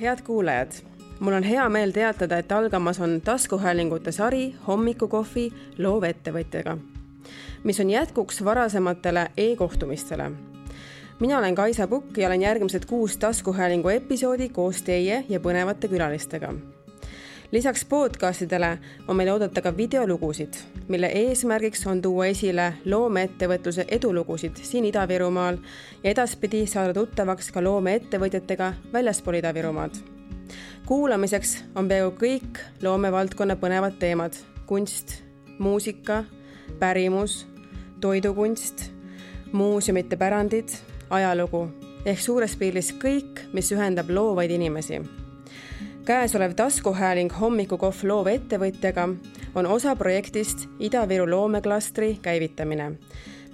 head kuulajad, mul on hea meel teatada, et algamas on taskuhäälingute sari Hommikukohvi loovettevõtjaga, mis on jätkuks varasematele e-kohtumistele. mina olen Kaisa Pukk ja olen järgmised kuus taskuhäälingu episoodi koos teie ja põnevate külalistega lisaks podcastidele on meil oodata ka videolugusid, mille eesmärgiks on tuua esile loomeettevõtluse edulugusid siin Ida-Virumaal ja edaspidi saada tuttavaks ka loomeettevõtjatega väljaspool Ida-Virumaad. kuulamiseks on peaaegu kõik loomevaldkonna põnevad teemad, kunst, muusika, pärimus, toidukunst, muuseumite pärandid, ajalugu ehk suures pildis kõik, mis ühendab loovaid inimesi käesolev taskuhääling Hommikukohv loovettevõtjaga on osa projektist Ida-Viru loomeklastri käivitamine,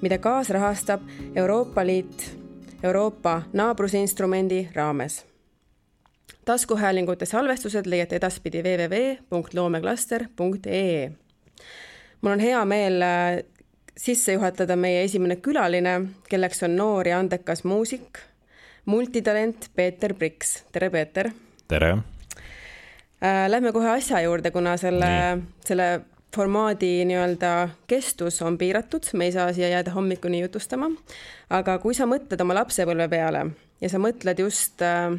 mida kaasrahastab Euroopa Liit Euroopa naabrusinstrumendi raames. taskuhäälingute salvestused leiate edaspidi www.loomeklaster.ee. mul on hea meel äh, sisse juhatada meie esimene külaline, kelleks on noor ja andekas muusik, multitalent Peeter Priks. tere, Peeter! tere! Äh, lähme kohe asja juurde, kuna selle, selle formaadi nii-öelda kestus on piiratud, me ei saa siia jääda hommikuni jutustama. aga kui sa mõtled oma lapsepõlve peale ja sa mõtled just äh,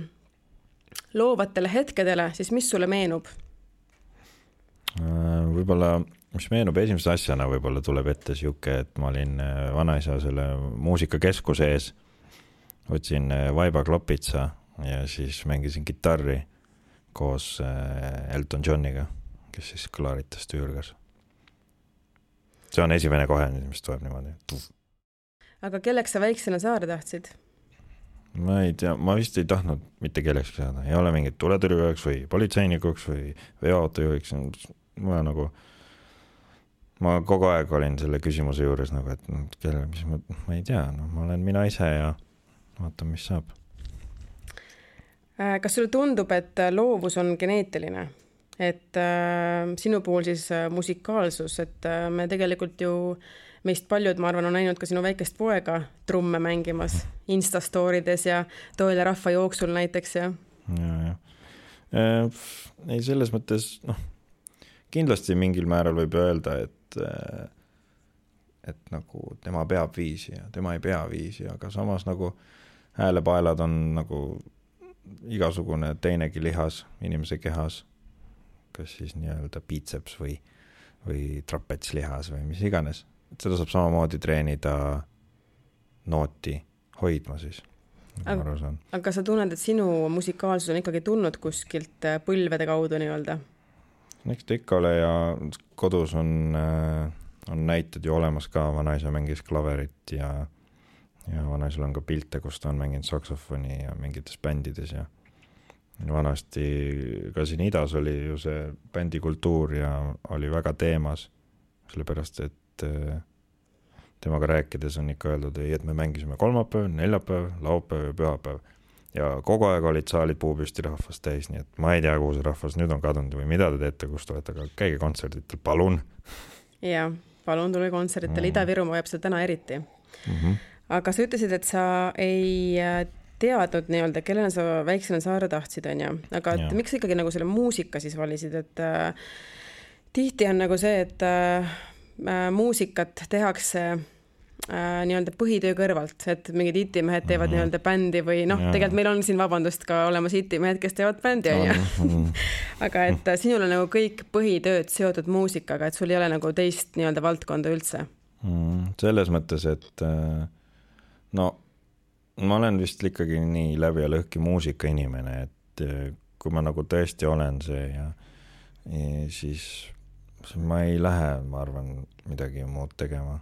loovatele hetkedele, siis mis sulle meenub? Äh, võib-olla, mis meenub esimese asjana, võib-olla tuleb ette sihuke, et ma olin äh, vanaisa selle muusikakeskuse ees, võtsin vaibaklopitsa ja siis mängisin kitarri koos äh, Elton Johniga, kes siis klaaritas tüürgas. see on esimene kohe, mis tuleb niimoodi. aga kelleks sa väiksena saada tahtsid? ma ei tea, ma vist ei tahtnud mitte kellekski saada, ei ole mingit tuletõrjujaks või politseinikuks või veoautojuhiks, ma nagu, ma kogu aeg olin selle küsimuse juures nagu, et kelle, mis ma, ma ei tea, noh, ma olen mina ise ja vaatame, mis saab kas sulle tundub, et äh, loovus on geneetiline? et äh, sinu puhul siis äh, musikaalsus, et äh, me tegelikult ju, meist paljud, ma arvan, on näinud ka sinu väikest poega trumme mängimas Insta story des ja Toila rahvajooksul näiteks ja. ja, ja äh, ei, selles mõttes noh, kindlasti mingil määral võib öelda, et äh, et nagu tema peab viisi ja tema ei pea viisi, aga samas nagu häälepaelad on nagu igasugune teinegi lihas inimese kehas, kas siis nii-öelda biitseps või, või trapetslihas või mis iganes, et seda saab samamoodi treenida nooti hoidma siis, nagu saan. aga sa tunned, et sinu musikaalsus on ikkagi tulnud kuskilt äh, põlvede kaudu nii-öelda? eks ta ikka ole ja kodus on, äh, on näited ju olemas ka, vanaisa mängis klaverit ja ja vanaisal on ka pilte, kus ta on mänginud saksofoni ja mingites bändides ja vanasti ka siin idas oli ju see bändikultuur ja oli väga teemas, sellepärast et äh, temaga rääkides on ikka öeldud, ei, et me mängisime kolmapäev, neljapäev, laupäev ja pühapäev. ja kogu aeg olid saalid puupüsti rahvast täis, nii et ma ei tea, kuhu see rahvas nüüd on kadunud või mida te teete, kus te olete, aga käige kontserditel, palun. jaa, palun tulge kontsertidele mm., Ida-Virumaa vajab seda täna eriti mm. -hmm aga sa ütlesid, et sa ei äh, teadnud nii-öelda, kellena sa väiksena saada tahtsid, onju, aga et ja. miks sa ikkagi nagu selle muusika siis valisid, et äh, tihti on nagu see, et äh, äh muusikat tehakse äh, nii-öelda põhitöö kõrvalt, et mingid itimehed teevad mm -hmm. nii-öelda bändi või noh, tegelikult meil on siin, vabandust, ka olemas itimehed, kes teevad bändi, onju. Aga et äh, sinul on nagu kõik põhitööd seotud muusikaga, et sul ei ole nagu teist nii-öelda valdkonda üldse mm,? selles mõttes, et äh no ma olen vist ikkagi nii läbi ja lõhki muusikainimene, et eh, kui ma nagu tõesti olen see ja, ja siis, siis ma ei lähe, ma arvan, midagi muud tegema.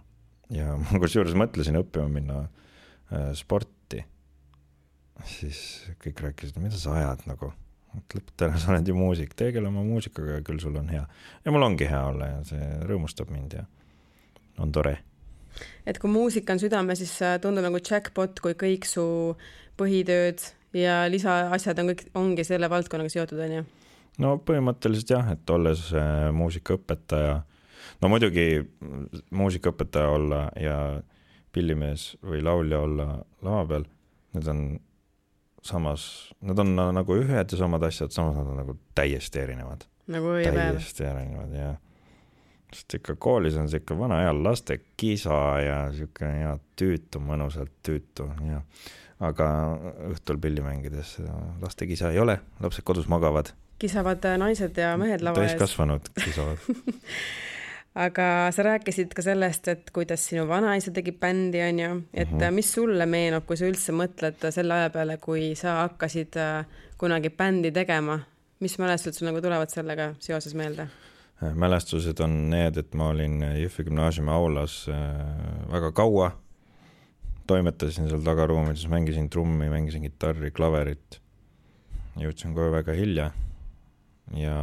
ja ma kusjuures mõtlesin õppima minna äh, sporti. siis kõik rääkisid, mida sa ajad nagu, et lõpeta ära, sa oled ju muusik, tegele oma muusikaga küll sul on hea. ja mul ongi hea olla ja see rõõmustab mind ja on tore et kui muusika on südame, siis tundub nagu jackpot, kui kõik su põhitööd ja lisaasjad on kõik, ongi selle valdkonnaga seotud, on ju? no põhimõtteliselt jah, et olles äh, muusikaõpetaja, no muidugi muusikaõpetaja olla ja pillimees või laulja olla lava peal, need on samas, nad on nagu ühed ja samad asjad, samas nad on nagu täiesti erinevad. nagu õiepäev. täiesti erinevad, jah. Sest ikka koolis on ikka vana hea laste kisa ja sihuke hea tüütu, mõnusalt tüütu ja aga õhtul pilli mängides laste kisa ei ole, lapsed kodus magavad. kisavad naised ja mehed lava ees. täiskasvanud kisavad aga sa rääkisid ka sellest, et kuidas sinu vanaisa tegi bändi, onju, et mm -hmm. mis sulle meenub, kui sa üldse mõtled selle aja peale, kui sa hakkasid äh, kunagi bändi tegema, mis mälestused sul nagu tulevad sellega seoses meelde? Äh, mälestused on need, et ma olin Jõhvi gümnaasiumi aulas äh, väga kaua, toimetasin seal tagaruumides, mängisin trummi, mängisin kitarri, klaverit. jõudsin kohe väga hilja ja,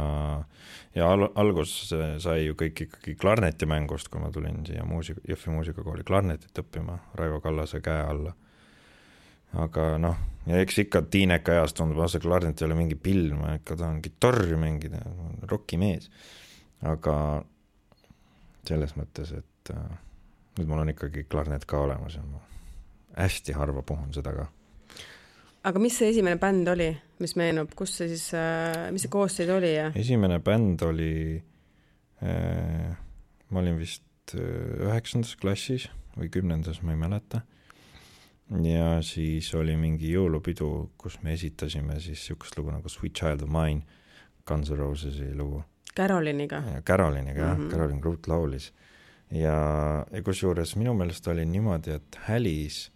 ja al-, algus sai ju kõik ikkagi klarnetimängust, kui ma tulin siia muusika, Jõhvi muusikakooli klarnetit õppima Raivo Kallase käe alla. aga noh, ja eks ikka tiineka eas tundub, ah see klarnet ei ole mingi pill, ma ikka tahan kitarri mängida, rokimees. Aga selles mõttes, et äh, nüüd mul on ikkagi klarnet ka olemas ja ma hästi harva puhun seda ka aga mis see esimene bänd oli, mis meenub, kus see siis, äh, mis see koosseis oli ja? esimene bänd oli äh,, ma olin vist äh, üheksandas klassis või kümnendas, ma ei mäleta. ja siis oli mingi jõulupidu, kus me esitasime siis niisugust lugu nagu Sweet Child of Mine, Guns N Rosesi lugu. Caroliniga? Caroliniga jah mm -hmm., Carolin Groot laulis. ja, ja kusjuures minu meelest oli niimoodi, et Hälis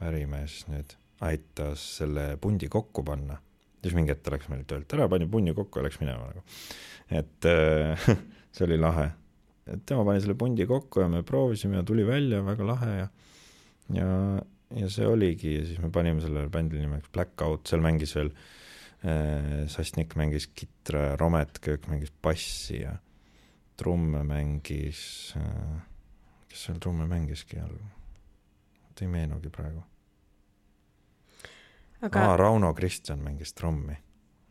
ärimees nüüd aitas selle pundi kokku panna. siis mingi hetk ta läks meilt öeldi, ära pani pundi kokku ja läks minema nagu. et äh, see oli lahe. et tema pani selle pundi kokku ja me proovisime ja tuli välja väga lahe ja, ja, ja see oligi ja siis me panime sellele bändile nimeks Blackout, seal mängis veel äh, Sassnik mängis kitra ja Romet Köök mängis bassi ja trumme mängis äh,, kes seal trumme mängiski all? ei meenugi praegu aga aa, Rauno Kristjan mängis trommi.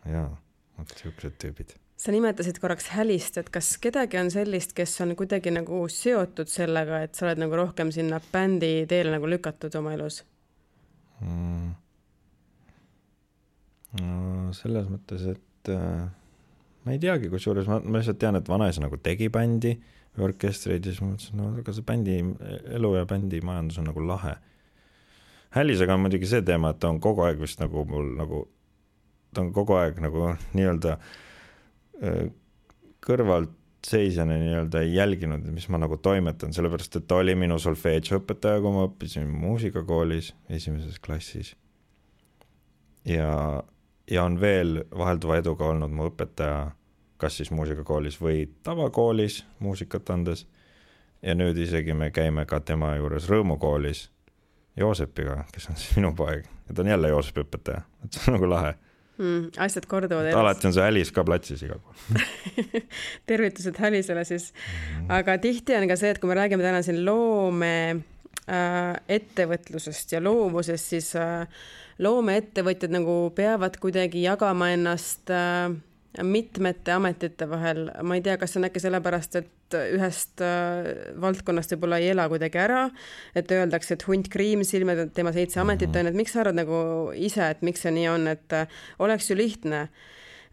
jaa, vot siuksed tüübid. sa nimetasid korraks Hälist, et kas kedagi on sellist, kes on kuidagi nagu seotud sellega, et sa oled nagu rohkem sinna bändi teele nagu lükatud oma elus mm.? No selles mõttes, et äh, ma ei teagi, kusjuures ma, ma lihtsalt tean, et vanaisa nagu tegi bändi või orkestreid ja siis ma mõtlesin, no aga see bändi elu ja bändimajandus on nagu lahe Hällisega on muidugi see teema, et ta on kogu aeg vist nagu mul nagu, ta on kogu aeg nagu nii-öelda kõrvaltseisjana nii-öelda jälginud, mis ma nagu toimetan, sellepärast et ta oli minu solfeedžiõpetaja, kui ma õppisin muusikakoolis esimeses klassis. ja, ja on veel vahelduva eduga olnud mu õpetaja, kas siis muusikakoolis või tavakoolis muusikat andes. ja nüüd isegi me käime ka tema juures Rõõmukoolis Joosepiga, kes on siis minu poeg ja ta on jälle Joosepi õpetaja, et see on nagu lahe mm,. asjad korduvad elus. alati on see Alice ka platsis igal pool tervitused Alice'ile siis mm.. aga tihti on ka see, et kui me räägime täna siin loome äh, ettevõtlusest ja loovusest, siis äh, loomeettevõtjad nagu peavad kuidagi jagama ennast äh, mitmete ametite vahel, ma ei tea, kas see on äkki sellepärast, et ühest äh, valdkonnast võib-olla ei ela kuidagi ära, et öeldakse, et hunt kriimsilm, et tema seitse ametit on, et miks sa arvad nagu ise, et miks see nii on, et äh, oleks ju lihtne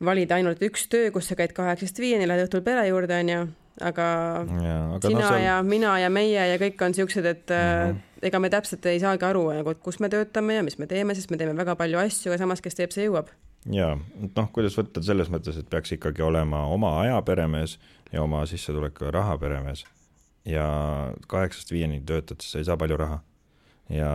valida ainult üks töö, kus sa käid kaheksast viieni, lähed õhtul pere juurde, onju, aga, ja, aga sina no, seal... ja mina ja meie ja kõik on siuksed, et mm -hmm. ega me täpselt ei saagi aru nagu, et kus me töötame ja mis me teeme, sest me teeme väga palju asju, aga samas, kes teeb, see jõuab jaa, noh, kuidas võtta selles mõttes, et peaks ikkagi olema oma aja peremees ja oma sissetuleku ja raha peremees. ja kaheksast viieni töötades sa ei saa palju raha. Ja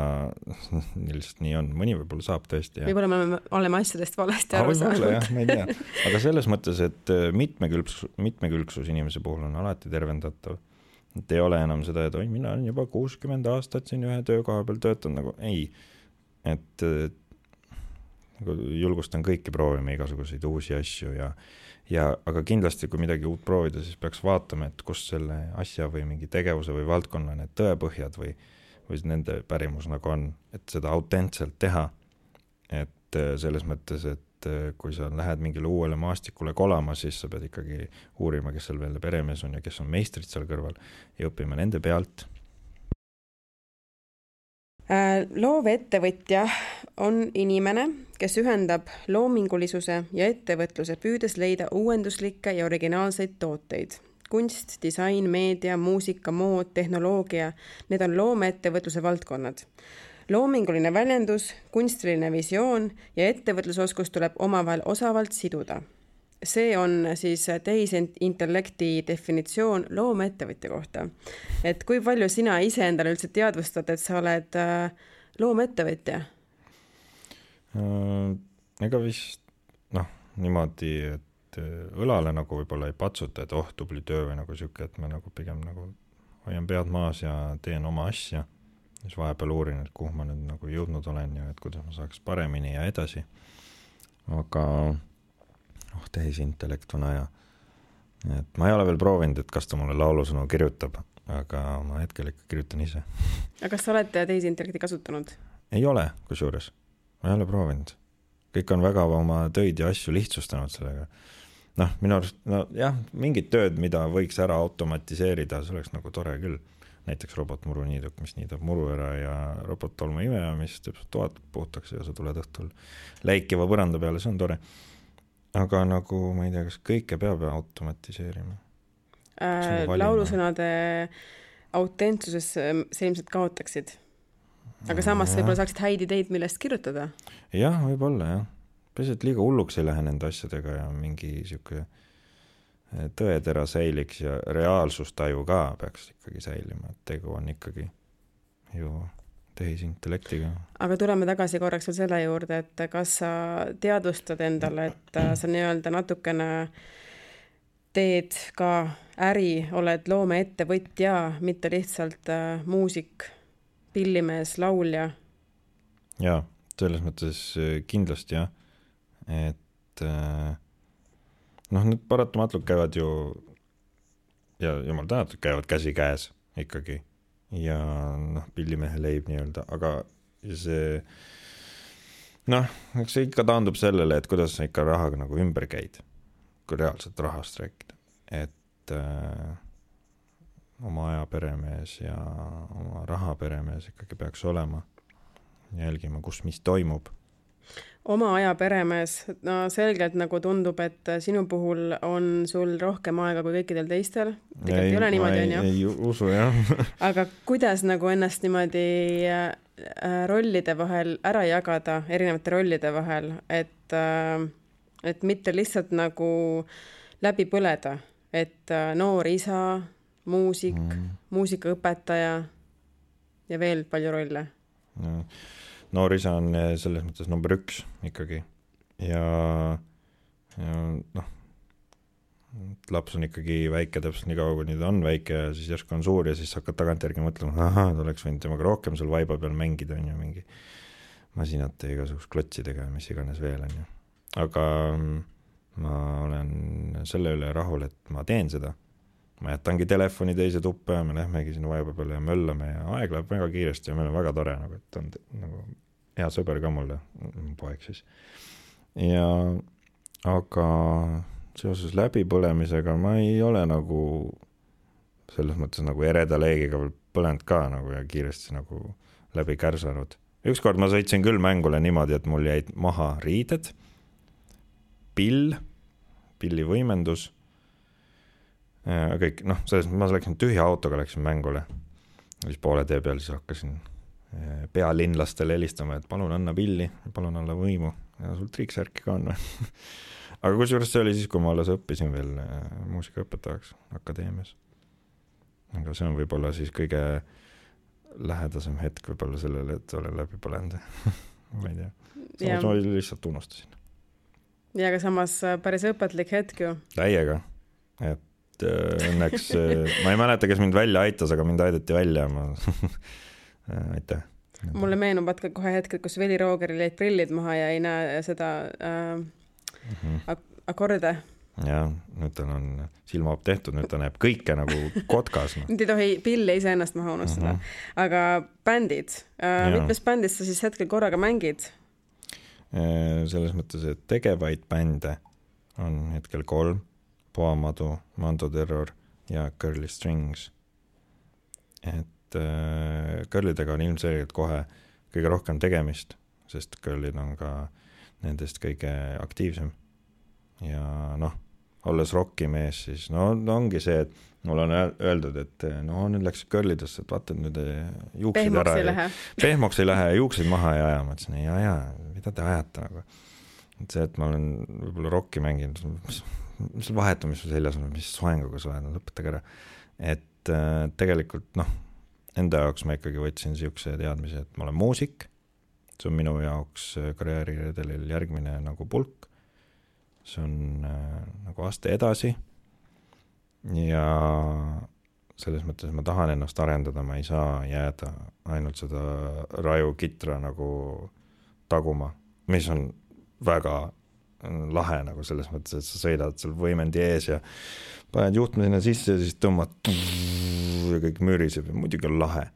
lihtsalt nii on, mõni võib-olla saab tõesti. võib-olla me oleme, oleme asjadest valesti aru saanud. ma ei tea, aga selles mõttes, et äh, mitmekülgsus, mitmekülgsus inimese puhul on alati tervendatav. et ei ole enam seda, et oi, mina olen juba kuuskümmend aastat siin ühe töökoha peal töötanud, nagu ei. et nagu julgustan kõiki proovima igasuguseid uusi asju ja ja aga kindlasti, kui midagi uut proovida, siis peaks vaatama, et kus selle asja või mingi tegevuse või valdkonna need tõepõhjad või, või nende pärimus nagu on, et seda autentselt teha. et äh, selles mõttes, et äh, kui sa lähed mingile uuele maastikule kolama, siis sa pead ikkagi uurima, kes seal veel peremees on ja kes on meistrid seal kõrval ja õppima nende pealt Äh, loovettevõtja on inimene, kes ühendab loomingulisuse ja ettevõtluse, püüdes leida uuenduslikke ja originaalseid tooteid. Kunst, disain, meedia, muusika, mood, tehnoloogia, need on loomeettevõtluse valdkonnad. loominguline väljendus, kunstiline visioon ja ettevõtlusoskus tuleb omavahel osavalt siduda see on siis tehisintellekti definitsioon loomeettevõtja kohta. et kui palju sina iseendale üldse teadvustad, et sa oled äh, loomeettevõtja? Äh, ega vist noh, niimoodi, et äh, õlale nagu võib-olla ei patsuta, et oh, tubli töö või nagu sihuke, et ma nagu pigem nagu hoian pead maas ja teen oma asja. siis vahepeal uurin, et kuhu ma nüüd nagu jõudnud olen ja et kuidas ma saaks paremini ja edasi. aga noh, tehisintellekt on aja. et ma ei ole veel proovinud, et kas ta mulle laulusõnu kirjutab, aga ma hetkel ikka kirjutan ise. aga kas sa oled tehisintellekti kasutanud? ei ole, kusjuures, ma ei ole proovinud. kõik on väga oma töid ja asju lihtsustanud sellega. Noh, minu arust, nojah, mingid tööd, mida võiks ära automatiseerida, see oleks nagu tore küll näiteks robotmuruniiduk, mis niidab muru ära ja robottolmuimeja, mis teeb toad puhtaks ja sa tuled õhtul läikiva põranda peale, see on tore aga nagu ma ei tea, kas kõike peab automatiseerima äh,? laulusõnade autentsuses sa ilmselt kaotaksid. aga samas võib-olla saaksid häid ideid, millest kirjutada. jah, võib-olla jah. Peaasi, et liiga hulluks ei lähe nende asjadega ja mingi sihuke eh, tõetera säiliks ja reaalsustaju ka peaks ikkagi säilima, et tegu on ikkagi ju tehisintellektiga. aga tuleme tagasi korraks veel selle juurde, et kas sa teadvustad endale, et äh, sa nii-öelda natukene teed ka äri, oled loomeettevõtja, mitte lihtsalt äh, muusik, pillimees, laulja? jaa, selles mõttes äh, kindlasti jah, et äh, noh, need paratamatult käivad ju ja jumal tänatud, käivad käsikäes ikkagi. Ja noh, pillimehe leib nii-öelda, aga see noh, eks see ikka taandub sellele, et kuidas sa ikka rahaga nagu ümber käid, kui reaalselt rahast rääkida, et äh, oma aja peremees ja oma raha peremees ikkagi peaks olema, jälgima, kus mis toimub oma aja peremees, no selgelt nagu tundub, et sinu puhul on sul rohkem aega kui kõikidel teistel. tegelikult ei, ei ole niimoodi, onju. ei usu jah aga kuidas nagu ennast niimoodi äh, rollide vahel ära jagada, erinevate rollide vahel, et äh,, et mitte lihtsalt nagu läbi põleda, et äh, noor isa, muusik mm., muusikaõpetaja ja veel palju rolle no noor isa on eh, selles mõttes number üks ikkagi ja, ja noh, laps on ikkagi väike täpselt nii kaua, kuni ta on väike ja siis järsku on suur ja siis hakkad tagantjärgi mõtlema, ahah, ta oleks võinud temaga rohkem seal vaiba peal mängida, on ju, mingi masinate ja igasugust klotsidega ja mis iganes veel, on ju. aga mm, ma olen selle üle rahul, et ma teen seda. Ma jätangi telefoni teise tuppa ja me lähmegi sinna vaiba peale ja möllame ja aeg läheb väga kiiresti ja meil on väga tore nagu, et on nagu hea sõber ka mulle, poeg siis. ja aga seoses läbipõlemisega ma ei ole nagu selles mõttes nagu ereda leegiga põlenud ka nagu ja kiiresti nagu läbi kärsanud. ükskord ma sõitsin küll mängule niimoodi, et mul jäid maha riided, pill, pillivõimendus, kõik noh, selles mõttes ma läksin tühja autoga läksin mängule. siis poole tee peal siis hakkasin pealinlastele helistama, et palun anna pilli, palun anna võimu ja sul triiksärki ka on või aga kusjuures see oli siis, kui ma alles õppisin veel äh, muusikaõpetajaks akadeemias. aga see on võib-olla siis kõige lähedasem hetk võib-olla sellele, et olen läbi põlenud ma ei tea, samas ma lihtsalt unustasin. ja aga samas äh, päris õpetlik hetk ju. täiega, et äh, õnneks ma ei mäleta, kes mind välja aitas, aga mind aidati välja, ma Äh, aitäh. mulle meenuvad ka kohe hetked, kus Veli Roogeril jäid prillid maha ja ei näe seda äh, mm -hmm. ak akorde. jah, nüüd tal on silmaop tehtud, nüüd ta näeb kõike nagu kotkas no.. nüüd ei tohi pille iseennast maha unustada mm. -hmm. aga bändid äh,, mitmes bändis sa siis hetkel korraga mängid? Äh, selles mõttes, et tegevaid bände on hetkel kolm, Poamadu, Mando Terror ja Curly Strings. et et äh, girlidega on ilmselgelt kohe kõige rohkem tegemist, sest girlid on ka nendest kõige aktiivsem. ja noh, olles rokimees, siis no, no ongi see, et mulle on öeldud, et no nüüd läks girlidesse, et vaata nüüd eh, juukseid pehmoks ära ei lähe. pehmoks ei lähe ja juukseid maha ei aja, ma ütlesin ei aja, mida te ajate nagu. et see, et ma olen võib-olla rokki mänginud, mis, mis vahet on, mis sul seljas on, mis soenguga sa oled, lõpetage ära. et äh, tegelikult noh, enda jaoks ma ikkagi võtsin niisuguse teadmise, et ma olen muusik, see on minu jaoks äh, karjääriredelil järgmine nagu pulk, see on äh, nagu aste edasi. Ja selles mõttes ma tahan ennast arendada, ma ei saa jääda ainult seda raju kitra nagu taguma, mis on väga lahe nagu selles mõttes, et sa sõidad seal võimendi ees ja paned juhtme sinna sisse ja siis tõmbad ja kõik müriseb ja muidugi on lahe.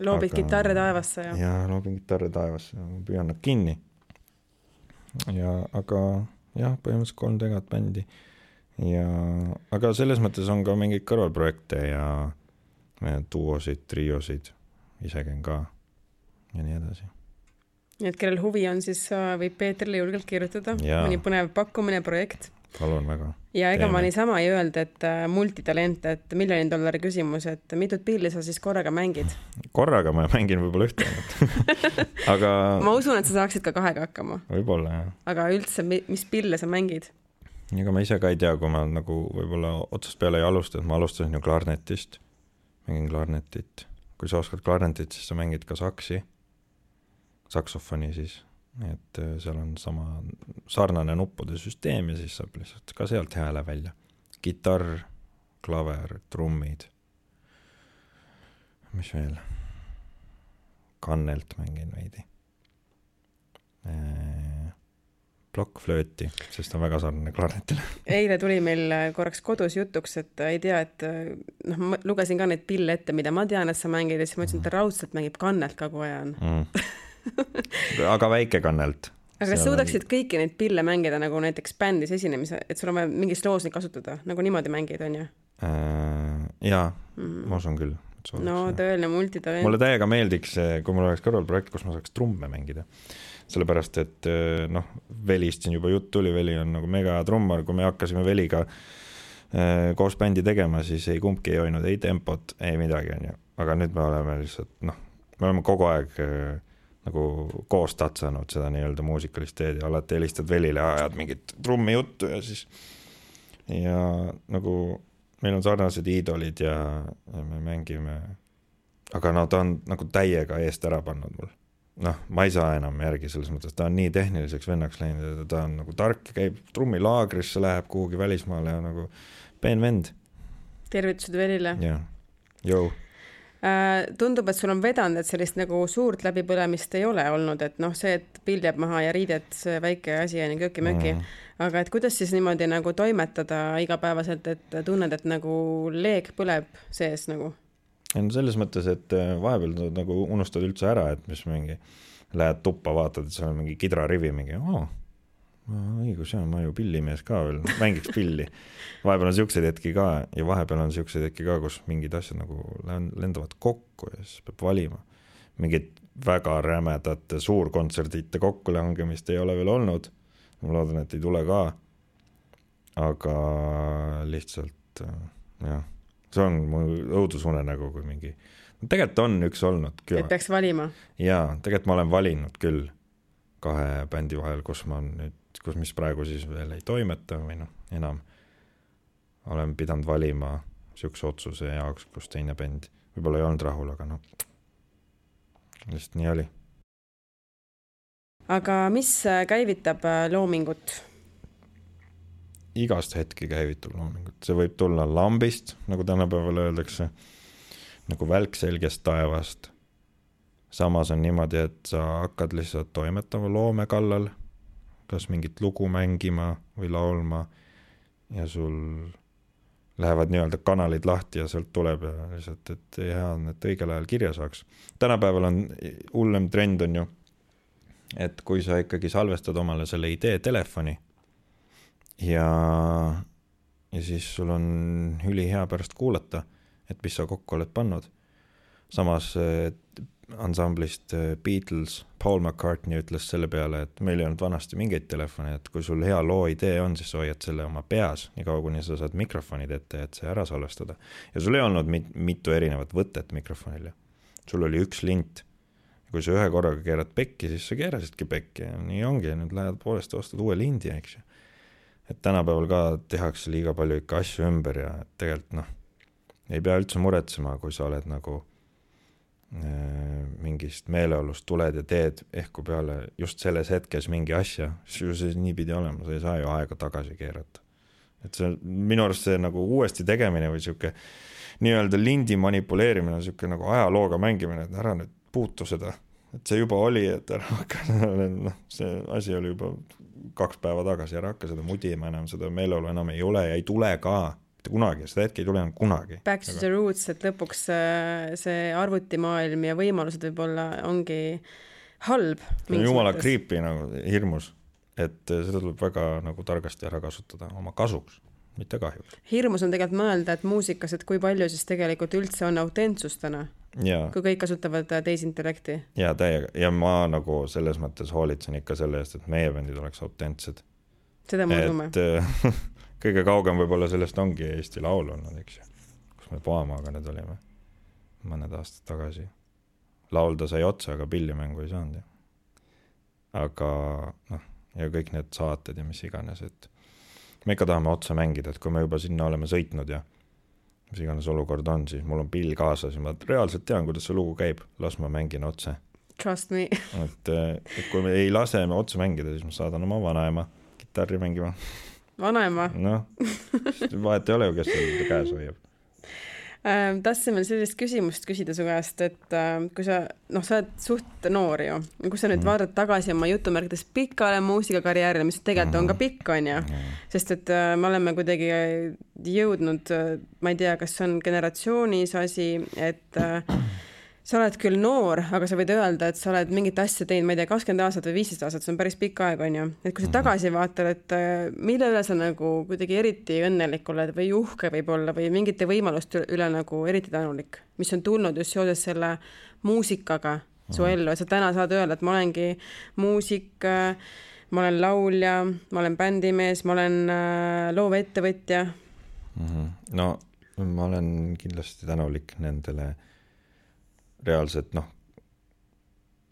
loobid Aga- kitarre taevasse ja, ja loobin kitarri taevasse püüan nad kinni. ja aga jah, põhimõtteliselt kolm tegat bändi ja, aga selles mõttes on ka mingeid kõrvalprojekte ja duosid, triosid, ise käin ka ja nii edasi. Et kellel huvi on, siis äh, võib Peetrile julgelt kirjutada, Jaa. mõni põnev pakkumine, projekt. palun väga. ja ega ma Teeme. niisama ei öelda, et äh, multitalent, et miljoni dollari küsimus, et mitut pilli sa siis korraga mängid? korraga ma mängin võib-olla ühte ainult aga ma usun, et sa saaksid ka kahega hakkama, võib-olla jah. aga üldse, mis pille sa mängid? ega ma ise ka ei tea, kui ma nagu võib-olla otsast peale ei alustanud, ma alustasin ju klarnetist, mängin klarnetit. kui sa oskad klarnetit, siis sa mängid ka saksi, saksofoni siis, nii et äh, seal on sama sarnane nuppude süsteem ja siis saab lihtsalt ka sealt hääle välja. kitarr, klaver, trummid. mis veel? kannelt mängin veidi plokkflööti, sest on väga sarnane klarnetile. eile tuli meil äh, korraks kodus jutuks, et ei tea, et äh, noh, ma lugesin ka neid pille ette, mida ma tean, et sa mängid ja siis ma ütlesin, et ta raudselt mängib kannelt kogu aja on. mm. aga väike kannelt. aga kas suudaksid kõiki neid pille mängida nagu näiteks bändis esinemise, et sul on vaja mingis loos neid kasutada, nagu niimoodi mängid, onju? äh, jaa mm., ma usun küll. no tõeline multitalent. mulle täiega meeldiks, kui mul oleks kõrvalprojekt, kus ma saaks trumme mängida. sellepärast, et äh, noh, Velist siin juba jutt tuli, Veli on nagu mega trummar, kui me hakkasime Veliga äh, koos bändi tegema, siis ei kumbki ei hoidnud ei tempot, ei midagi, onju. aga nüüd me oleme lihtsalt noh, me oleme kogu aeg äh, nagu koos tatsanud seda nii-öelda muusikalist teed ja alati helistad Velile, ajad mingit trummijuttu ja siis ja nagu meil on sarnased iidolid ja, ja me mängime, aga no ta on nagu täiega eest ära pannud mul. noh, ma ei saa enam järgi selles mõttes, ta on nii tehniliseks vennaks läinud ja ta on nagu tark, käib trummilaagrisse, läheb kuhugi välismaale ja nagu peen vend. tervitused Velile. jah, jõu tundub, et sul on vedanud, et sellist nagu suurt läbipõlemist ei ole olnud, et noh, see, et pill jääb maha ja riided, see väike asi on ju köki-möki mm.. aga et kuidas siis niimoodi nagu toimetada igapäevaselt, et tunned, et nagu leek põleb sees nagu? no selles mõttes, et äh, vahepeal nagu unustad üldse ära, et mis mingi, lähed tuppa, vaatad, et seal on mingi kidrarivi, mingi oo, õigus jaa, ma ju pillimees ka veel, mängiks pilli. vahepeal on siukseid hetki ka ja vahepeal on siukseid hetki ka, kus mingid asjad nagu lendavad kokku ja siis peab valima. mingit väga rämedate suurkontserdite kokkulangemist ei ole veel olnud. ma loodan, et ei tule ka. aga lihtsalt äh, jah, see on mu õudusunenägu, kui mingi, tegelikult on üks olnud küll et peaks valima? jaa, tegelikult ma olen valinud küll kahe bändi vahel, kus ma nüüd, kus, mis praegu siis veel ei toimeta või noh, enam olen pidanud valima niisuguse otsuse jaoks, kus teine bänd võib-olla ei olnud rahul, aga noh, lihtsalt nii oli. aga mis äh, käivitab äh, loomingut? igast hetki käivitab loomingut, see võib tulla lambist, nagu tänapäeval öeldakse, nagu välk selgest taevast. samas on niimoodi, et sa hakkad lihtsalt toimetama loome kallal, kas mingit lugu mängima või laulma ja sul lähevad nii-öelda kanalid lahti ja sealt tuleb ja lihtsalt, et hea on, et õigel ajal kirja saaks. tänapäeval on hullem trend on ju, et kui sa ikkagi salvestad omale selle idee telefoni ja, ja siis sul on ülihea pärast kuulata, et mis sa kokku oled pannud. samas ansamblist äh, Beatles, Paul McCartney ütles selle peale, et meil ei olnud vanasti mingeid telefone, et kui sul hea loo idee on, siis hoiad selle oma peas, niikaua kuni sa saad mikrofonid ette, et see ära salvestada. ja sul ei olnud mit-, mitu erinevat võtet mikrofonil ju. sul oli üks lint. kui sa ühe korraga keerad pekki, siis sa keerasidki pekki ja nii ongi, nüüd lähed poolest ja ostad uue lindi, eks ju. et tänapäeval ka tehakse liiga palju ikka asju ümber ja tegelikult noh, ei pea üldse muretsema, kui sa oled nagu mingist meeleolust tuled ja teed ehku peale just selles hetkes mingi asja, siis ju see nii pidi olema, sa ei saa ju aega tagasi keerata. et see minu arust see nagu uuesti tegemine või sihuke nii-öelda lindi manipuleerimine sihuke nagu ajalooga mängimine, et ära nüüd puutu seda, et see juba oli, et ära hakka, noh, see asi oli juba kaks päeva tagasi, ära hakka seda mudima enam, seda meeleolu enam ei ole ja ei tule ka mitte kunagi, seda hetke ei tule enam kunagi. Back to aga... the roots, et lõpuks äh, see arvutimaailm ja võimalused võib-olla ongi halb. jumala creepy nagu, hirmus, et äh, seda tuleb väga nagu targasti ära kasutada oma kasuks mitte kahjuks. hirmus on tegelikult mõelda, et muusikas, et kui palju siis tegelikult üldse on autentsust täna, kui kõik kasutavad äh, tehisintellekti. ja täiega ja ma nagu selles mõttes hoolitsen ikka selle eest, et meie bändid oleks autentsed. seda me usume kõige kaugem võib-olla sellest ongi Eesti Laul olnud, eks ju, kus me Poamaaga nüüd olime mõned aastad tagasi. laulda sai otsa, aga pillimängu ei saanud ju. aga noh, ja kõik need saated ja mis iganes, et me ikka tahame otse mängida, et kui me juba sinna oleme sõitnud ja mis iganes olukord on, siis mul on pill kaasas ja ma reaalselt tean, kuidas see lugu käib, las ma mängin otse. Trust me et, et kui me ei lase otse mängida, siis ma saadan oma vanaema kitarri mängima vanaema. noh, vahet ei ole ju, kes seal käes hoiab ähm, tahtsin veel sellist küsimust küsida su käest, et äh, kui sa, noh, sa oled suht noor ju, kui sa nüüd mm. vaatad tagasi oma jutumärkides pikale muusikakarjäärile, mis tegelikult mm. on ka mhm. pikk, on ju mm., sest et äh, me oleme kuidagi jõudnud äh,, ma ei tea, kas see on generatsioonis asi, et äh, sa oled küll noor, aga sa võid öelda, et sa oled mingit asja teinud, ma ei tea, kakskümmend aastat või viisteist aastat, see on päris pikk aeg, on ju. et kui sa mhm. tagasi vaatad, et äh, mille üle sa nagu kuidagi eriti õnnelik oled või uhke võib-olla või mingite võimaluste üle nagu eriti tänulik, mis on tulnud just seoses selle muusikaga su mhm. ellu, et sa täna saad öelda, et ma olengi muusik, äh, ma olen laulja, ma olen bändimees, ma olen äh, loovettevõtja mm. -hmm. no ma olen kindlasti tänulik nendele reaalselt noh,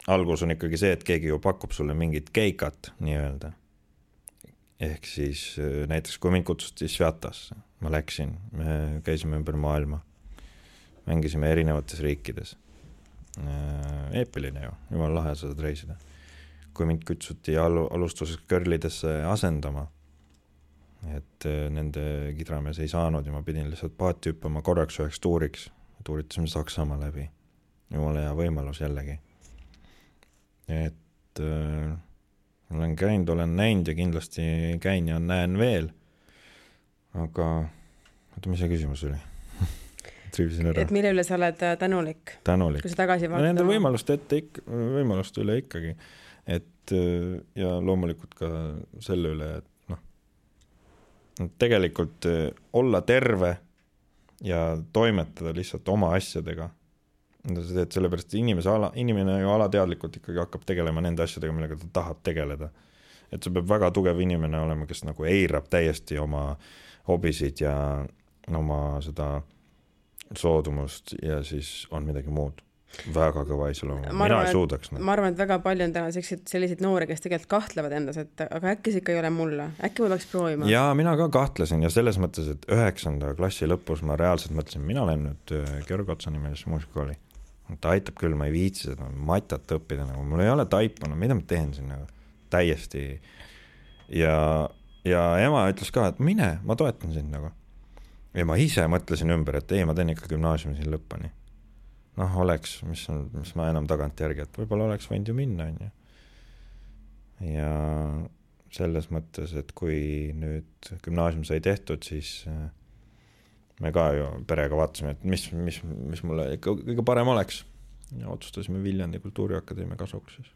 algus on ikkagi see, et keegi ju pakub sulle mingit keikat nii-öelda. ehk siis äh, näiteks kui mind kutsuti Svjatasse, ma läksin, me käisime ümber maailma, mängisime erinevates riikides. Äh, eepiline ju, jumala lahe saad reisida. kui mind kutsuti alu-, alustuseks Körlidesse asendama, et äh, nende kidramees ei saanud ja ma pidin lihtsalt paati hüppama korraks üheks tuuriks, tuuritasime Saksamaa läbi jumala hea võimalus jällegi. et äh, olen käinud, olen näinud ja kindlasti käin ja näen veel. aga oota, mis see küsimus oli triivisin ära. et mille üle sa oled äh, tänulik? tänulik. kui sa tagasi vaatad no,. Nende võimaluste ette ikka, võimaluste üle ikkagi. et äh, ja loomulikult ka selle üle, et noh, tegelikult äh, olla terve ja toimetada lihtsalt oma asjadega sa teed? Sellepärast, inimese ala, inimene ju alateadlikult ikkagi hakkab tegelema nende asjadega, millega ta tahab tegeleda. et see peab väga tugev inimene olema, kes nagu eirab täiesti oma hobisid ja oma seda soodumust ja siis on midagi muud. Väga kõva iseloomu, mina ei suudaks no.. ma arvan, et väga palju on täna selliseid, selliseid noori, kes tegelikult kahtlevad endas, et aga äkki see ikka ei ole mulle, äkki ma peaks proovima. ja mina ka kahtlesin ja selles mõttes, et üheksanda klassi lõpus ma reaalselt mõtlesin, mina lähen nüüd äh, Georg Otsa nimelisse muusikakooli ta aitab küll, ma ei viitsi seda matat õppida, nagu mul ei ole taipa, no mida ma teen siin nagu, täiesti. ja, ja ema ütles ka, et mine, ma toetan sind nagu. ja ma ise mõtlesin ümber, et ei, ma teen ikka gümnaasiumi siin lõpuni. noh, oleks, mis on, mis ma enam tagantjärgi, et võib-olla oleks võinud ju minna, on ju. ja selles mõttes, et kui nüüd gümnaasium sai tehtud, siis äh, me ka ju perega vaatasime, et mis, mis, mis mulle ikka kõige parem oleks. ja otsustasime Viljandi Kultuuriakadeemia kasuks siis.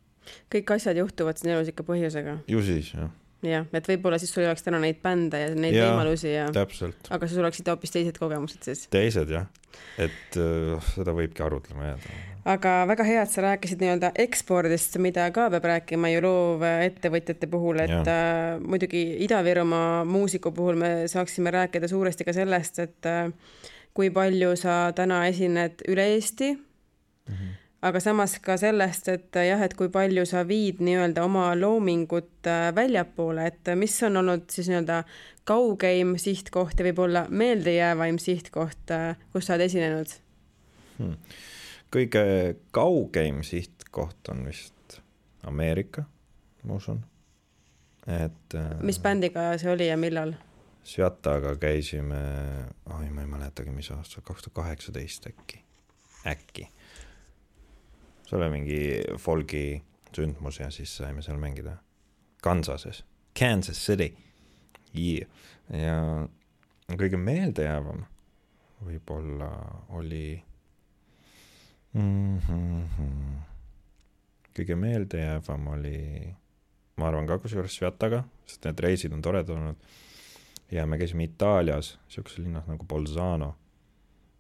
kõik asjad juhtuvad siin elus ikka põhjusega. ju siis, jah. jah, et võib-olla siis sul ei oleks täna neid bände ja neid Jaa, võimalusi ja, täpselt, aga sul oleksid hoopis teised kogemused siis. teised jah, et äh, seda võibki arutlema jääda. Aga väga hea, et sa rääkisid nii-öelda ekspordist, mida ka peab rääkima ju loovettevõtjate puhul, et Jah. äh, muidugi Ida-Virumaa muusiku puhul me saaksime rääkida suuresti ka sellest, et äh, kui palju sa täna esined üle Eesti Mm -hmm. aga samas ka sellest, et äh, jah, et kui palju sa viid nii-öelda oma loomingut äh, väljapoole, et äh, mis on olnud siis nii-öelda kaugeim sihtkoht ja võib-olla meeldejäävaim sihtkoht, kus sa oled esinenud? Hmm. Kõige kaugeim sihtkoht on vist Ameerika, ma usun. et äh, mis bändiga see oli ja millal? Svjataga käisime, oi, ma ei mäletagi, mis aasta, kaks tuhat kaheksateist äkki, äkki. see oli mingi folgi sündmus ja siis saime seal mängida Kansases, Kansas City yeah.. ja kõige meeldejäävam võib-olla oli mm. -hmm. kõige meeldejäävam oli, ma arvan ka kusjuures Svjataga, sest need reisid on toredad olnud ja me käisime Itaalias siukses linnas nagu Bolzano.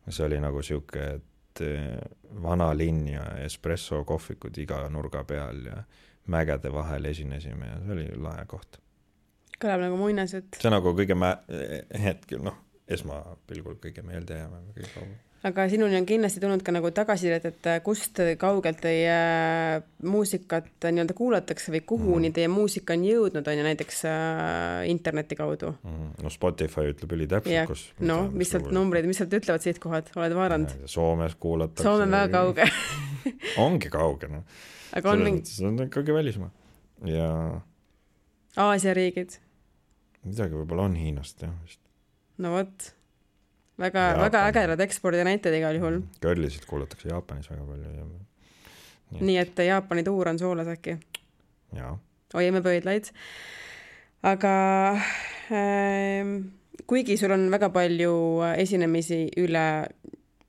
see oli nagu siuke, et eh, vana linn ja espresso kohvikud iga nurga peal ja mägede vahel esinesime ja see oli lahe koht. kõlab nagu muinasjutt. see nagu kõige mä-, hetkel noh, esmapilgul kõige meeldejäävam ja kõige kaugem. Aga sinuni on kindlasti tulnud ka nagu tagasisidet, et äh, kust kaugelt teie äh, muusikat nii-öelda kuulatakse või kuhuni Mhm. teie muusika on jõudnud, on ju näiteks äh, interneti kaudu. no Spotify ütleb ülitäpselt kus. no mis sealt numbrid, mis sealt ütlevad sihtkohad, oled vaadanud? Soomes kuulatakse. Soome on väga kauge, ongi kauge noh. aga on mingi see on ikkagi välismaa ja Aasia riigid, midagi võib-olla on Hiinast jah vist. no vot, väga, väga ägedad ekspordinäited igal juhul. Girlisid kuulatakse Jaapanis väga palju ja Nii. nii et Jaapani tuur on soolas äkki? jaa, hoiame pöidlaid. aga ähm, kuigi sul on väga palju esinemisi üle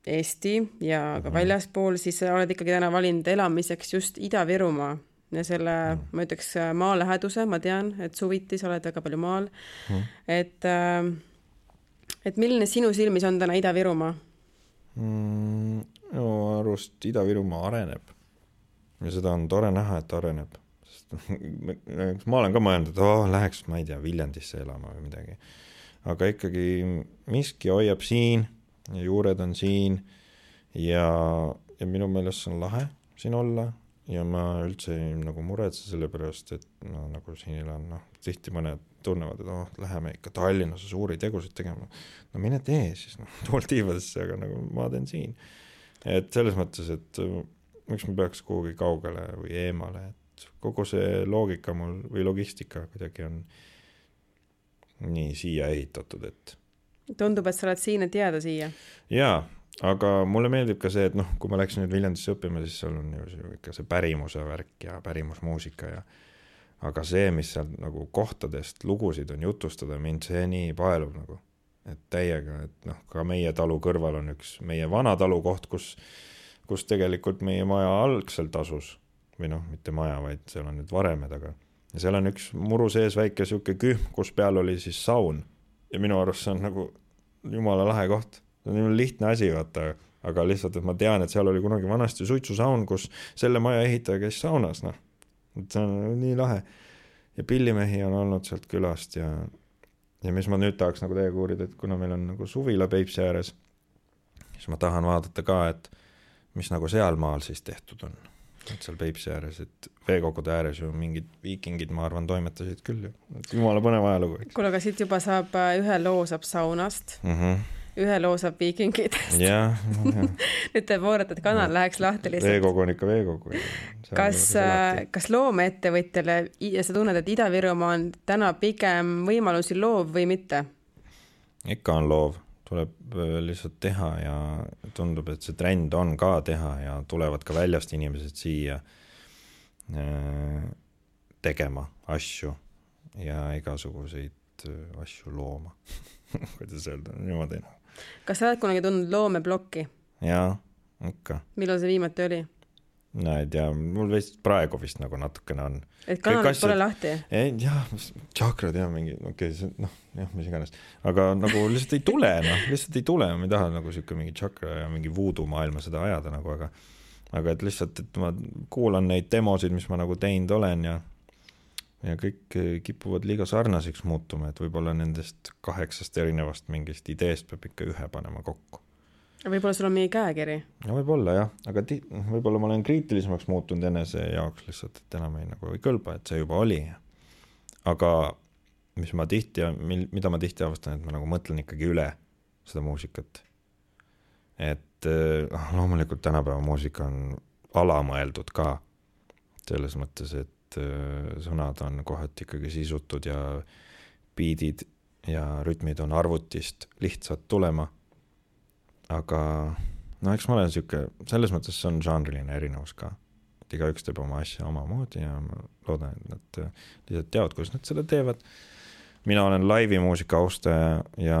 Eesti ja ka Mhm. väljaspool, siis sa oled ikkagi täna valinud elamiseks just Ida-Virumaa ja selle Mhm. ma ütleks maaläheduse, ma tean, et suviti sa oled väga palju maal Mhm. et äh, et milline sinu silmis on täna Ida-Virumaa? mm, minu arust Ida-Virumaa areneb ja seda on tore näha, et areneb, sest ma olen ka mõelnud, et oh, läheks, ma ei tea, Viljandisse elama või midagi. aga ikkagi miski hoiab siin ja juured on siin ja, ja minu meelest see on lahe siin olla ja ma üldse ei nagu muretse selle pärast, et ma nagu siin elan, noh, tihti mõned tunnevad, et oh, läheme ikka Tallinnasse suuri tegusid tegema. no mine tee siis, noh, tuul tiivadesse, aga nagu ma teen siin. et selles mõttes, et äh, miks ma peaks kuhugi kaugele või eemale, et kogu see loogika mul või logistika kuidagi on nii siia ehitatud, et tundub, et sa oled siin, et jääda siia. jaa, aga mulle meeldib ka see, et noh, kui ma läksin nüüd Viljandisse õppima, siis seal on ju see ikka see pärimuse värk ja pärimusmuusika ja aga see, mis sealt nagu kohtadest lugusid on jutustada, mind see nii paelub nagu. et täiega, et noh, ka meie talu kõrval on üks meie vana talu koht, kus, kus tegelikult meie maja algselt asus või noh, mitte maja, vaid seal on nüüd varemed, aga ja seal on üks muru sees väike sihuke kühm, kus peal oli siis saun ja minu arust see on nagu jumala lahe koht see on jumala lihtne asi, vaata, aga lihtsalt, et ma tean, et seal oli kunagi vanasti suitsusaun, kus selle maja ehitaja käis saunas, noh. Et see on nii lahe. ja pillimehi on olnud sealt külast ja, ja mis ma nüüd tahaks nagu teiega uurida, et kuna meil on nagu suvila Peipsi ääres, siis ma tahan vaadata ka, et mis nagu sealmaal siis tehtud on. et seal Peipsi ääres, et veekogude ääres ju mingid viikingid, ma arvan, toimetasid küll ju, et jumala põnev ajalugu, kuule, aga siit juba saab, ühe loo saab saunast, mm. -hmm. Ühe loo saab jah nüüd te voorate, et kanal läheks lahti lihtsalt. veekogu on ikka veekogu. kas, kas loomeettevõtjale ja sa tunned, et Ida-Virumaa on täna pigem võimalusi loov või mitte? ikka on loov, tuleb äh, lihtsalt teha ja tundub, et see trend on ka teha ja tulevad ka väljast inimesed siia äh, tegema asju ja igasuguseid äh, asju looma. kuidas öelda, niimoodi. Kas sa oled kunagi tundnud loomeplokki? jaa, ikka. millal see viimati oli? no ei tea, mul vist praegu vist nagu natukene on. et kanalid pole lahti? jah, tšakrad ja mingi, okei okay,, see noh, jah, mis iganes, aga nagu lihtsalt ei tule, noh, lihtsalt ei tule, ma ei taha nagu sihuke mingi tšakra ja mingi voodoo maailma seda ajada nagu, aga aga et lihtsalt, et ma kuulan neid demosid, mis ma nagu teinud olen ja ja kõik kipuvad liiga sarnaseks muutuma, et võib-olla nendest kaheksast erinevast mingist ideest peab ikka ühe panema kokku võib-olla sul on mingi käekiri? no võib-olla jah, aga ti-, võib-olla ma olen kriitilisemaks muutunud enese jaoks lihtsalt, et enam ei nagu ei kõlba, et see juba oli. aga mis ma tihti, mil-, mida ma tihti avastan, et ma nagu mõtlen ikkagi üle seda muusikat. et noh, loomulikult tänapäeva muusika on alamõeldud ka, selles mõttes, et äh, sõnad on kohati ikkagi sisutud ja biidid ja rütmid on arvutist lihtsalt tulema aga no eks ma olen sihuke, selles mõttes see on žanriline erinevus ka. et igaüks teeb oma asja omamoodi ja ma loodan, et nad äh, lihtsalt teavad, kuidas nad seda teevad. mina olen laivi muusika austaja ja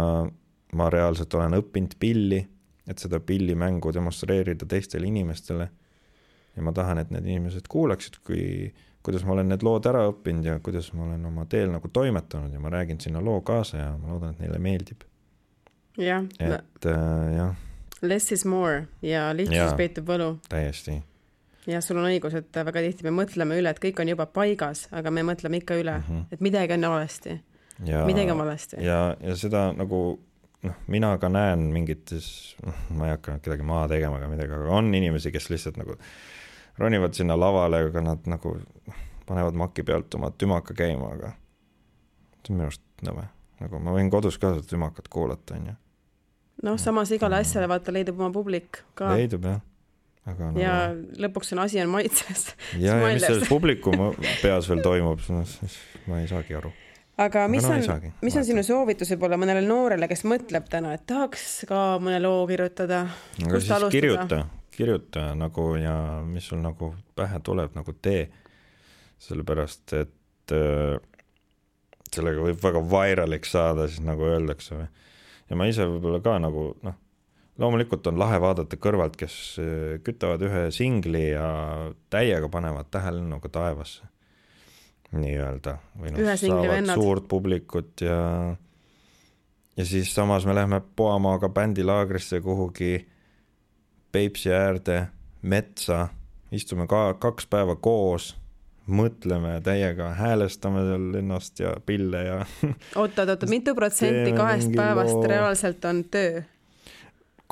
ma reaalselt olen õppinud pilli, et seda pillimängu demonstreerida teistele inimestele. ja ma tahan, et need inimesed kuulaksid, kui, kuidas ma olen need lood ära õppinud ja kuidas ma olen oma teel nagu toimetanud ja ma räägin sinna loo kaasa ja ma loodan, et neile meeldib jah. et äh, jah. Less is more ja lihtsus peitub võlu. täiesti. jah, sul on õigus, et väga tihti me mõtleme üle, et kõik on juba paigas, aga me mõtleme ikka üle mm, -hmm. et midagi on valesti. midagi on valesti. ja, ja seda nagu noh, mina ka näen mingites, noh, ma ei hakka kedagi maha tegema ega midagi, aga on inimesi, kes lihtsalt nagu ronivad sinna lavale, aga nad nagu panevad maki pealt oma tümaka käima, aga see on minu arust nõme. nagu ma võin kodus ka seda tümakat kuulata, onju noh, samas igale asjale vaata leidub oma publik ka. leidub jah, aga no.... ja lõpuks on asi on maitses. ja, ja mis selles publiku peas veel toimub, siis ma ei saagi aru aga mis no, on, mis on sinu soovitus võib-olla mõnele noorele, kes mõtleb täna, et tahaks ka mõne loo kirjutada? aga siis alustada? kirjuta, kirjuta nagu ja mis sul nagu pähe tuleb, nagu tee. sellepärast, et äh, sellega võib väga vairaliks saada, siis nagu öeldakse või ja ma ise võib-olla ka nagu noh, loomulikult on lahe vaadata kõrvalt, kes eh, kütavad ühe singli ja täiega panevad tähelennuga taevasse nii-öelda või noh, saavad vennad. suurt publikut ja ja siis samas me lähme Poamaaga bändilaagrisse kuhugi Peipsi äärde metsa, istume ka kaks päeva koos mõtleme täiega, häälestame seal ennast ja pille ja oot-oot-oot, mitu protsenti kahest päevast loo... reaalselt on töö?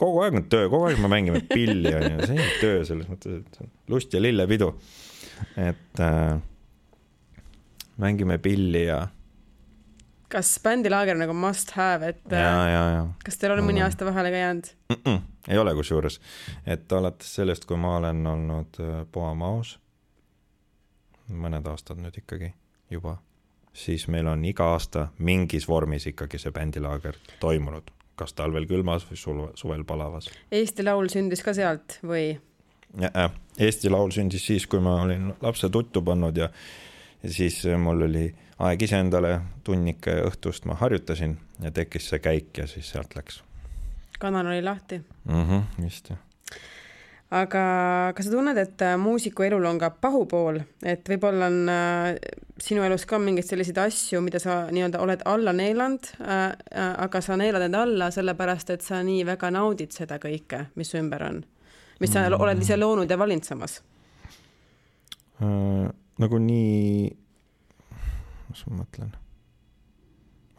kogu aeg on töö, kogu aeg me mängime pilli, on ju, see on töö selles mõttes, et lust ja lillepidu. et äh, mängime pilli ja. kas bändilaager nagu must have, et ja, äh, ja, ja. kas teil on mõni aasta vahele ka jäänud mm? -mm, ei ole kusjuures, et alates sellest, kui ma olen olnud äh, Poamaos mõned aastad nüüd ikkagi juba, siis meil on iga aasta mingis vormis ikkagi see bändilaager toimunud, kas talvel külmas või sul-, suvel palavas. Eesti Laul sündis ka sealt või? Eesti Laul sündis siis, kui ma olin lapse tuttu pannud ja, ja siis mul oli aeg iseendale, tunnike õhtust ma harjutasin ja tekkis see käik ja siis sealt läks. Kanal oli lahti mm? -hmm, just jah aga kas sa tunned, et äh, muusiku elul on ka pahupool, et võib-olla on äh, sinu elus ka mingeid selliseid asju, mida sa nii-öelda oled alla neelanud äh,, äh, aga sa neelad end alla sellepärast, et sa nii väga naudid seda kõike, mis su ümber on, mis sa mm -hmm. oled ise loonud ja valinud samas äh,? nagu nii, mis ma mõtlen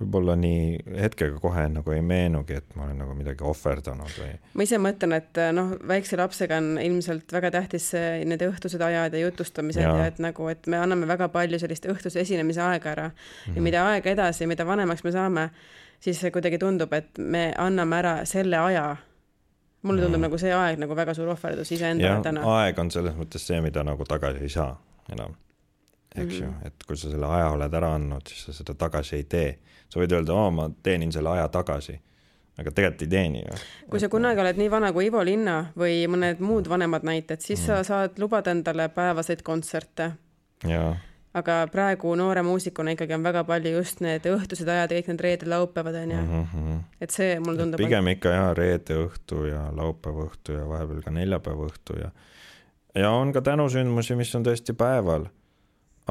võib-olla nii hetkega kohe nagu ei meenugi, et ma olen nagu midagi ohverdanud või. ma ise mõtlen, et noh, väikse lapsega on ilmselt väga tähtis need õhtused ajad ja jutustamised ja. ja et nagu, et me anname väga palju sellist õhtuse esinemise aega ära mm -hmm. ja mhm. mida aega edasi, mida vanemaks me saame, siis kuidagi tundub, et me anname ära selle aja mulle tundub mm. nagu see aeg nagu väga suur ohverdus iseendale täna. aeg on selles mõttes see, mida nagu tagasi ei saa enam eks mm -hmm. ju, et kui sa selle aja oled ära andnud, siis sa seda tagasi ei tee. sa võid öelda, oo, ma teenin selle aja tagasi, aga tegelikult ei teeni ju. kui sa kunagi oled nii vana kui Ivo Linna või mõned muud vanemad näited, siis mm -hmm. sa mhm. saad lubada endale päevaseid kontserte. aga praegu noore muusikuna ikkagi on väga palju just need õhtused ajad ja kõik need reeded-laupäevad onju mm. -hmm. et see mulle tundub. pigem ikka jah, reede õhtu ja laupäeva õhtu ja vahepeal ka neljapäeva õhtu ja ja on ka tänusündmusi, mis on tõesti päeval.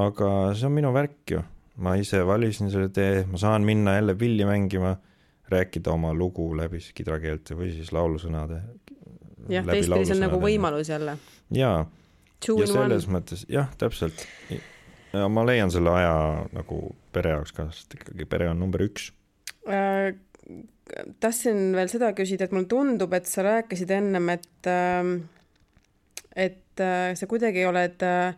Aga see on minu värk ju, ma ise valisin selle tee, ma saan minna jälle pilli mängima, rääkida oma lugu läbi kidrakeelte või siis laulusõnade. jah, teistpidi see on nagu võimalus jälle. jaa, ja selles one. mõttes jah, täpselt. ja ma leian selle aja nagu pere jaoks ka, sest ikkagi pere on number üks äh, tahtsin veel seda küsida, et mulle tundub, et sa rääkisid ennem, et, ähm, et äh, sa kuidagi oled äh,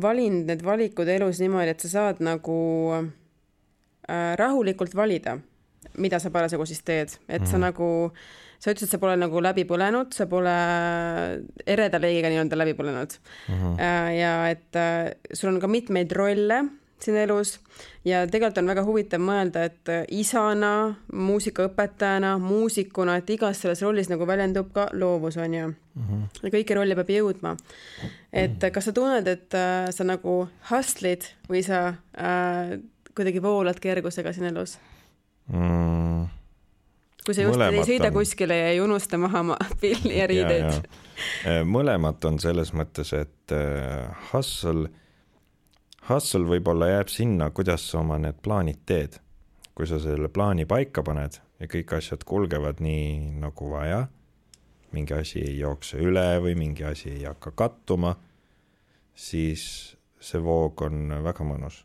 valinud need valikud elus niimoodi, et sa saad nagu äh, rahulikult valida, mida sa parasjagu siis teed, et mm. sa mhm. nagu, sa ütlesid, sa pole nagu läbi põlenud, sa pole ereda leegiga nii-öelda läbi põlenud mm. -hmm. ja et sul on ka mitmeid rolle siin elus ja tegelikult on väga huvitav mõelda, et isana, muusikaõpetajana, muusikuna, et igas selles rollis nagu väljendub ka loovus, on ju mm. -hmm. ja kõiki rolle peab jõudma. et kas sa tunned, et äh, sa nagu hustle'id või sa äh, kuidagi voolad kergusega siin elus mm.? kui sa just Mõlemat ei sõida on... kuskile ja ei unusta maha oma pilli ja riideid. mõlemat on selles mõttes, et äh, hustle Hustle võib-olla jääb sinna, kuidas sa oma need plaanid teed. kui sa selle plaani paika paned ja kõik asjad kulgevad nii nagu vaja, mingi asi ei jookse üle või mingi asi ei hakka kattuma, siis see voog on väga mõnus.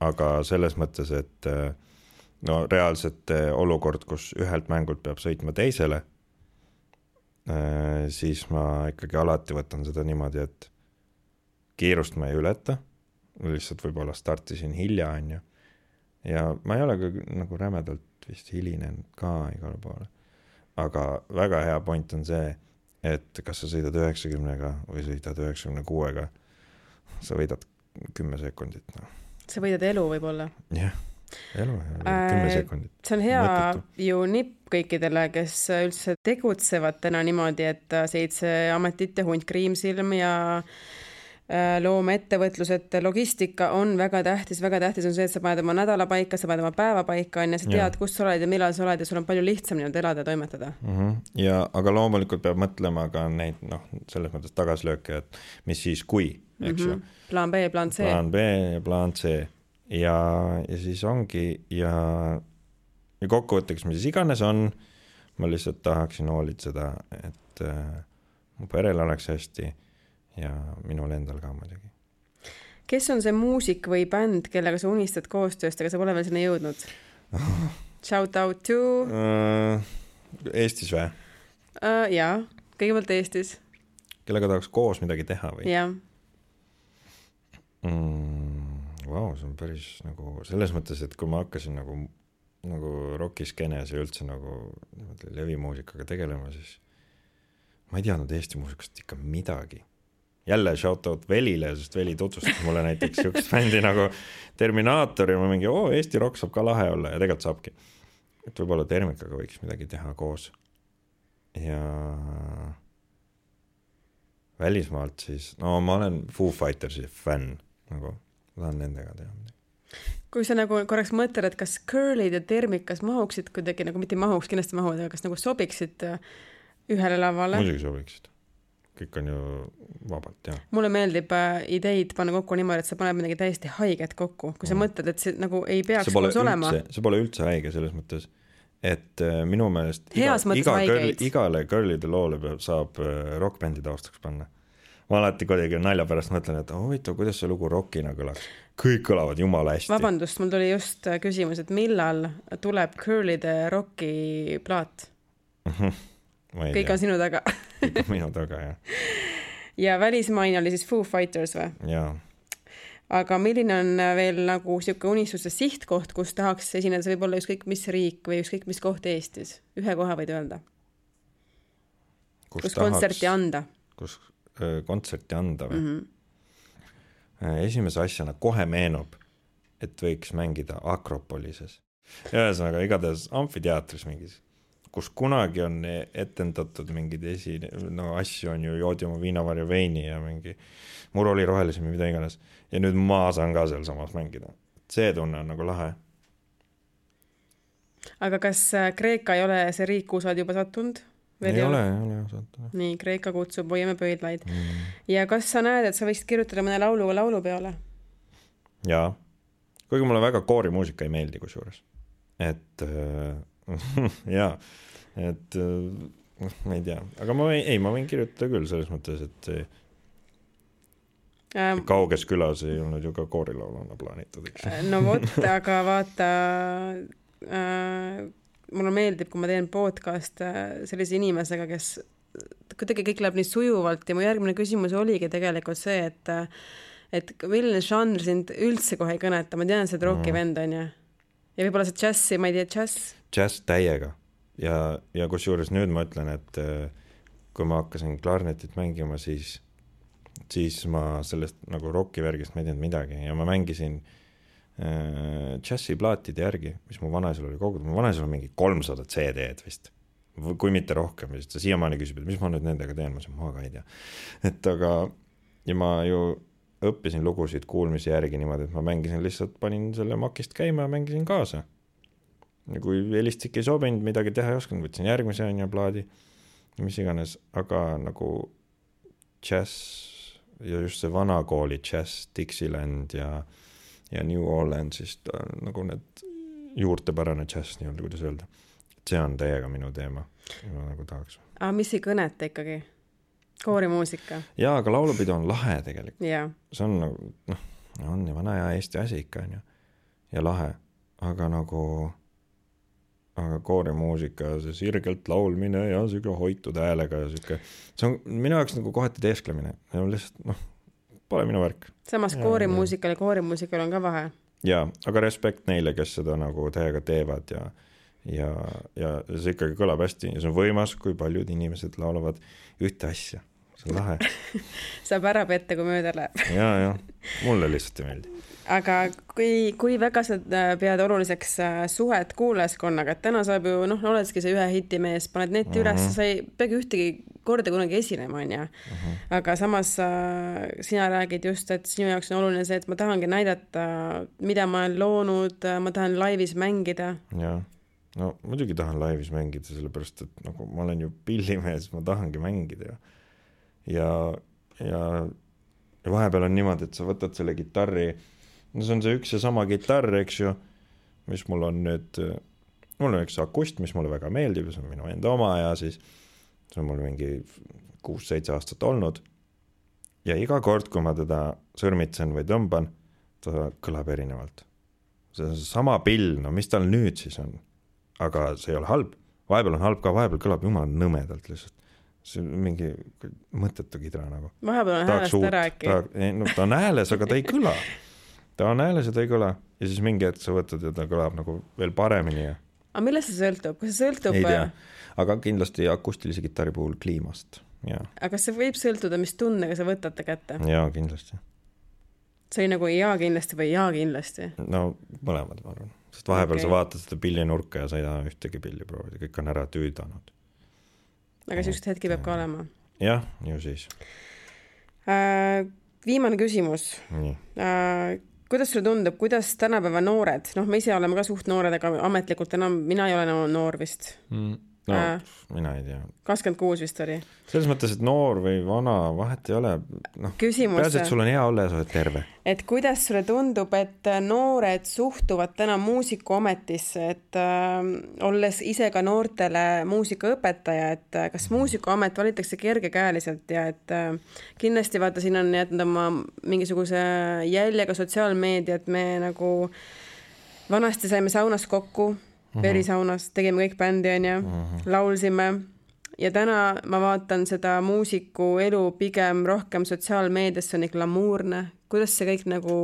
aga selles mõttes, et no reaalselt olukord, kus ühelt mängult peab sõitma teisele, siis ma ikkagi alati võtan seda niimoodi, et kiirust ma ei ületa lihtsalt võib-olla startisin hilja, on ju. ja ma ei ole ka nagu rämedalt vist hilinenud ka igale poole. aga väga hea point on see, et kas sa sõidad üheksakümnega või sõidad üheksakümne kuuega, sa võidad kümme sekundit, noh. sa võidad elu võib-olla. jah, elu ja kümme äh, sekundit. see on hea Mõttetu. ju nipp kõikidele, kes üldse tegutsevad täna niimoodi, et seitse ametit ja hunt kriimsilm ja Äh, loomeettevõtlused, logistika on väga tähtis, väga tähtis on see, et sa paned oma nädala paika, sa paned oma päeva paika, on ju, sa tead, kus sa oled ja millal sa oled ja sul on palju lihtsam nii-öelda elada ja toimetada mm. -hmm. ja, aga loomulikult peab mõtlema ka neid, noh, selles mõttes tagasilööke, et mis siis, kui, eks mm -hmm. ju. plaan B, plaan C. plaan B ja plaan C ja, ja siis ongi ja, ja kokkuvõtteks, mis iganes on, ma lihtsalt tahaksin hoolitseda, et äh, mu perel oleks hästi ja minul endal ka muidugi. kes on see muusik või bänd, kellega sa unistad koostööst, aga sa pole veel sinna jõudnud Shout out to uh,? Eestis või uh,? jaa, kõigepealt Eestis. kellega tahaks koos midagi teha või? jah mm,. Vau, see on päris nagu selles mõttes, et kui ma hakkasin nagu, nagu rokiskeenes ja üldse nagu niimoodi levimuusikaga tegelema, siis ma ei teadnud Eesti muusikast ikka midagi jälle shout out Velile, sest Veli tutvustas mulle näiteks siukest bändi nagu Terminaator ja ma mingi, oo, Eesti rokk saab ka lahe olla ja tegelikult saabki. et võib-olla Termikaga võiks midagi teha koos. ja välismaalt siis, no ma olen Foo Fightersi fänn, nagu ma tahan nendega teha midagi kui sa nagu korraks mõtled, et kas Curly'd ja Termikas mahuksid kuidagi nagu, mitte mahuks, kindlasti mahuvad, aga kas nagu sobiksid ühele lavale? muidugi sobiksid kõik on ju vabalt, jah. mulle meeldib äh, ideid panna kokku niimoodi, et sa paned midagi täiesti haiget kokku, kui sa mm. mõtled, et see nagu ei peaks koos olema. see pole üldse haige selles mõttes, et äh, minu meelest iga, iga girl, igale girl'ide loole peab, saab äh, rokkbändi taustaks panna. ma alati kuidagi nalja pärast mõtlen, et huvitav, kuidas see lugu rokina kõlaks. kõik kõlavad jumala hästi. vabandust, mul tuli just äh, küsimus, et millal tuleb girl'ide rocki plaat mhm kõik tea. on sinu taga kõik on minu taga, jah. ja välismaine oli siis Foo Fighters või? jaa. aga milline on veel nagu niisugune unistuste sihtkoht, kus tahaks esineda, see võib olla ükskõik mis riik või ükskõik mis koht Eestis, ühe koha võid öelda? kus, kus tahaks, kontserti anda? kus öö, kontserti anda või mm? -hmm. esimese asjana kohe meenub, et võiks mängida Akropolises. ühesõnaga igatahes amfiteatris mingis kus kunagi on etendatud mingeid esi-, no asju on ju, joodi oma viinavarju veini ja mingi muru oli rohelisem ja mida iganes. ja nüüd ma saan ka sealsamas mängida. see tunne on nagu lahe. aga kas äh, Kreeka ei ole see riik, kuhu sa oled juba sattunud Veel ei ole? ei ole jah nii, Kreeka kutsub, hoiame pöidlaid. mm.. ja kas sa näed, et sa võiksid kirjutada mõne laulu laulupeole? jaa, kuigi mulle väga koorimuusika ei meeldi kusjuures, et äh, jaa, et äh, noh, ma ei tea, aga ma ei, ei, ma võin kirjutada küll selles mõttes, et Ähm, kauges külas ei olnud ju ka koorilauluna plaanitud, eks. no vot, aga vaata äh,, mulle meeldib, kui ma teen podcast'e sellise inimesega, kes kuidagi kõik läheb nii sujuvalt ja mu järgmine küsimus oligi tegelikult see, et et milline žanr sind üldse kohe ei kõneta, ma tean, sa oled roki Mhm. vend, onju. Ja võib-olla see džässi, ma ei tea, džäss, džäss täiega. Ja, ja kusjuures nüüd ma ütlen, et äh, kui ma hakkasin klarnetit mängima, siis, siis ma sellest nagu rokivärgist ma ei teadnud midagi ja ma mängisin äh, džässiplaatide järgi, mis mu vanaisal oli kogutud, mu vanaisal on mingi kolmsada CD-d vist, kui mitte rohkem, sest ta siiamaani küsib, et mis ma nüüd nendega teen, ma ütlesin, ma ka ei tea. et aga, ja ma ju õppisin lugusid kuulmise järgi niimoodi, et ma mängisin lihtsalt, panin selle makist käima ja mängisin kaasa ja kui helistik ei sobinud, midagi teha ei osanud, võtsin järgmise onju plaadi, mis iganes, aga nagu džäss ja just see vanakooli džäss, Dixieland ja, ja New Orleansist on nagu need juurtepärane džäss nii-öelda, kuidas öelda. see on täiega minu teema, ma nagu tahaks. aga mis ei kõneta ikkagi? koorimuusika, jaa, aga laulupidu on lahe tegelikult, jaa. see on nagu noh, on ju vana hea Eesti asi ikka onju ja lahe, aga nagu, aga koorimuusika, see sirgelt laulmine ja siuke hoitud häälega ja siuke, see on minu jaoks nagu kohati teesklemine, lihtsalt noh, pole minu värk. samas koorimuusikal ja koorimuusikal on ka vahe. jaa, aga respekt neile, kes seda nagu täiega teevad ja ja, ja see ikkagi kõlab hästi ja see on võimas, kui paljud inimesed laulavad ühte asja, see on lahe saab ära petta, kui mööda läheb. ja, ja mulle lihtsalt ei meeldi. aga kui, kui väga sa äh, pead oluliseks äh, suhet kuulajaskonnaga, et täna saab ju noh, oledki see ühe hitimees, paned netti mm -hmm. üles, sa ei peagi ühtegi korda kunagi esinema, onju. aga samas äh, sina räägid just, et sinu jaoks on oluline see, et ma tahangi näidata, mida ma olen loonud, ma tahan laivis mängida. jaa, no muidugi tahan laivis mängida, sellepärast et nagu ma olen ju pillimees, ma tahangi mängida ju. ja, ja, ja vahepeal on niimoodi, et sa võtad selle kitarri, no see on see üks ja sama kitarr, eks ju, mis mul on nüüd, mul on üks akust, mis mulle väga meeldib, see on minu enda oma ja siis see on mul mingi kuus-seitse aastat olnud. ja iga kord, kui ma teda sõrmitsen või tõmban, ta kõlab erinevalt see on seesama pill, no mis tal nüüd siis on? aga see ei ole halb, vahepeal on halb ka, vahepeal kõlab jumala nõmedalt lihtsalt. See on mingi mõttetu kidra nagu. vahepeal on häälest ära äkki. ta, no ta on hääles, aga ta ei kõla. ta on hääles ja ta ei kõla ja siis mingi hetk sa võtad ja ta kõlab nagu veel paremini ja aga millest see sõltub, kas see sõltub, ei tea, aga kindlasti akustilise kitarri puhul kliimast ja, aga kas see võib sõltuda, mis tundega sa võtad ta kätte? ja kindlasti. see oli nagu jaa kindlasti või jaa kindlasti. no mõlemad, ma arvan, sest vahepeal okay. sa vaatad seda pillinurka ja sa ei taha ühtegi pilli proovida, kõik on ära tüüdanud. Aga siukseid hetki peab ka olema jah, ju siis, äh,. viimane küsimus äh,. kuidas sulle tundub, kuidas tänapäeva noored, noh, me ise oleme ka suht noored, aga ametlikult enam, mina ei ole enam noor vist, mm.. No Äh. mina ei tea, kakskümmend kuus vist oli. selles mõttes, et noor või vana, vahet ei ole, noh, peaasi, et, sul on hea olla ja sa oled terve. et kuidas sulle tundub, et noored suhtuvad täna muusikuametisse, et äh, olles ise ka noortele muusikaõpetaja, et äh, kas muusikuamet valitakse kergekäeliselt ja et äh, kindlasti vaata, siin on jätnud oma mingisuguse jälje ka sotsiaalmeedia, et me nagu vanasti saime saunas kokku, verisaunas, tegime kõik bändi, onju, laulsime. Ja täna ma vaatan seda muusiku elu pigem rohkem sotsiaalmeedias, see on nii glamuurne, kuidas see kõik nagu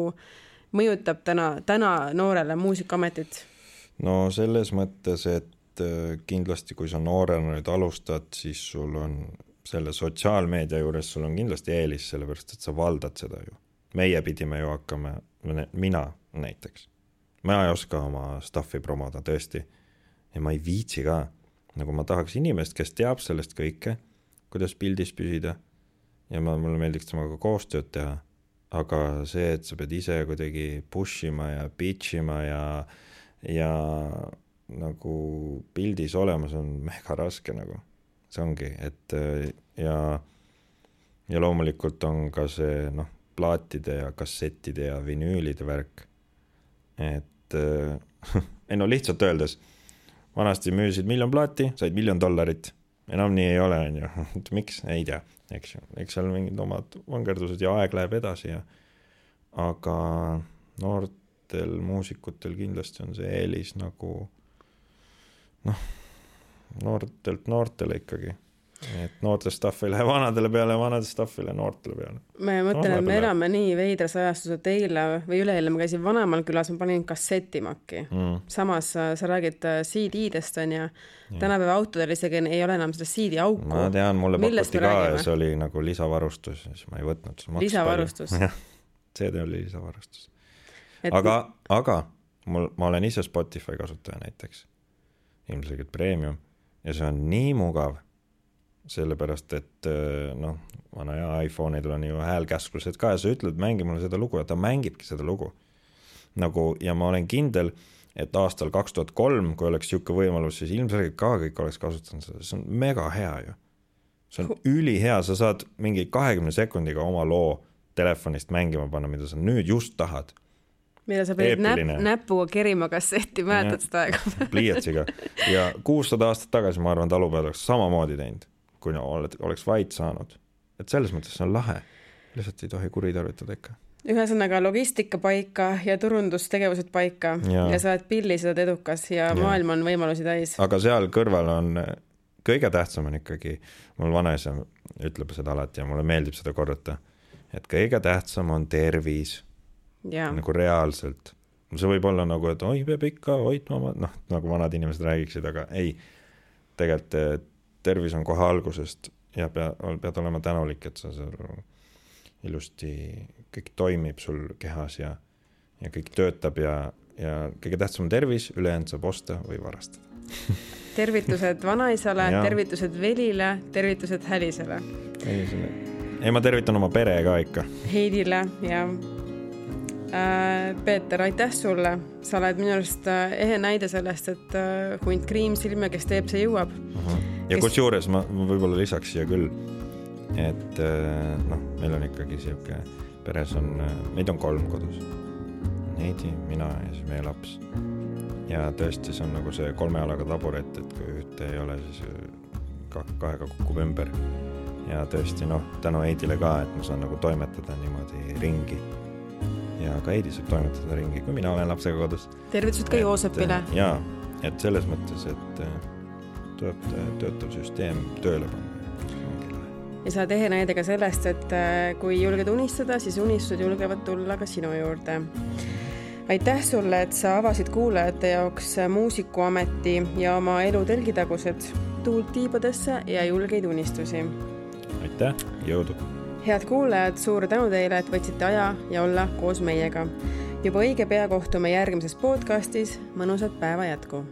mõjutab täna, täna noorele muusikuametit? no selles mõttes, et äh, kindlasti, kui sa noorena nüüd alustad, siis sul on selle sotsiaalmeedia juures, sul on kindlasti eelis, sellepärast et sa valdad seda ju. meie pidime ju hakkama, mina näiteks, ma ei oska oma stuff'i promoda tõesti ja ma ei viitsi ka, nagu ma tahaks inimest, kes teab sellest kõike, kuidas pildis püsida ja ma, mulle meeldiks temaga koostööd teha, aga see, et sa pead ise kuidagi push ima ja pitch ima ja ja nagu pildis olema, see on mega raske nagu. see ongi, et ja, ja loomulikult on ka see noh, plaatide ja kassettide ja vinüülide värk. et äh, ei no lihtsalt öeldes, vanasti müüsid miljon plaati, said miljon dollarit, enam nii ei ole, on ju, miks, ei tea, eks ju, eks seal mingid omad vangerdused ja aeg läheb edasi ja aga noortel muusikutel kindlasti on see eelis nagu noh, noortelt noortele ikkagi et noorte stuff ei lähe vanadele peale, vanade stuff ei lähe noortele peale. ma mõtlen, et me elame nii veidras ajastus, et eile või üleeile ma käisin Vanemaal külas, ma panin kassetimakki mm.. samas äh, sa räägid äh, CD-dest onju, tänapäeva autodel isegi ei ole enam seda CD auku. ma tean, mulle pakuti ka ja see oli nagu lisavarustus ja siis ma ei võtnud. lisavarustus? CD oli lisavarustus. aga et..., aga mul, ma olen ise Spotify kasutaja näiteks, ilmselgelt premium ja see on nii mugav sellepärast et äh, noh, vana hea iPhone'idel on ju häälkäsklused ka ja sa ütled, mängi mulle seda lugu ja ta mängibki seda lugu. nagu ja ma olen kindel, et aastal kaks tuhat kolm, kui oleks niisugune võimalus, siis ilmselgelt ka kõik oleks kasutanud seda, see on mega hea ju. see on ülihea, sa saad mingi kahekümne sekundiga oma loo telefonist mängima panna, mida sa nüüd just tahad. Mida sa pidid näp näpuga kerima kassetti, mäletad seda aega? pliiatsiga. Ja kuussada aastat tagasi, ma arvan, talupojad oleks samamoodi teinud kui no, oled, oleks vait saanud. et selles mõttes see on lahe, lihtsalt ei tohi kuritarvitada ikka. ühesõnaga logistika paika ja turundustegevused paika ja, ja sa oled pilliselt edukas ja, ja maailm on võimalusi täis. aga seal kõrval on, kõige tähtsam on ikkagi, mul vanaisa ütleb seda alati ja mulle meeldib seda korrata, et kõige tähtsam on tervis. nagu reaalselt. see võib olla nagu, et oi, peab ikka hoidma oma, noh, nagu vanad inimesed räägiksid, aga ei, tegelikult tervis on kohe algusest ja pea, pead olema tänulik, et sa seal ilusti, kõik toimib sul kehas ja, ja kõik töötab ja, ja kõige tähtsam on tervis, ülejäänud saab osta või varastada tervitused vanaisale, tervitused Velile, tervitused Hälisele. ei, ei ma tervitan oma pere ka ikka. Heidile ja äh, Peeter, aitäh sulle, sa oled minu arust äh, ehe näide sellest, et äh, hunt kriimsilme, kes teeb, see jõuab uh. -huh ja kusjuures ma, ma võib-olla lisaks siia küll, et äh, noh, meil on ikkagi sihuke, peres on, äh, meid on kolm kodus. Neidi, mina ja siis meie laps. ja tõesti, see on nagu see kolme jalaga taburet, et kui ühte ei ole, siis äh, kahega kukub ümber. ja tõesti noh, tänu Heidile ka, et ma saan nagu toimetada niimoodi ringi. ja ka Heidi saab toimetada ringi, kui mina olen lapsega kodus. tervitused ka Joosepile. jaa, et selles mõttes, et tuleb töötav süsteem tööle panna ja sa oled ehe näide ka sellest, et äh, kui julged unistada, siis unistused julgevad tulla ka sinu juurde. aitäh sulle, et sa avasid kuulajate jaoks muusikuameti ja oma elu telgitagused tuult tiibadesse ja julgeid unistusi. aitäh, jõudu! head kuulajad, suur tänu teile, et võtsite aja ja olla koos meiega. juba õige pea kohtume järgmises podcastis, mõnusat päeva jätku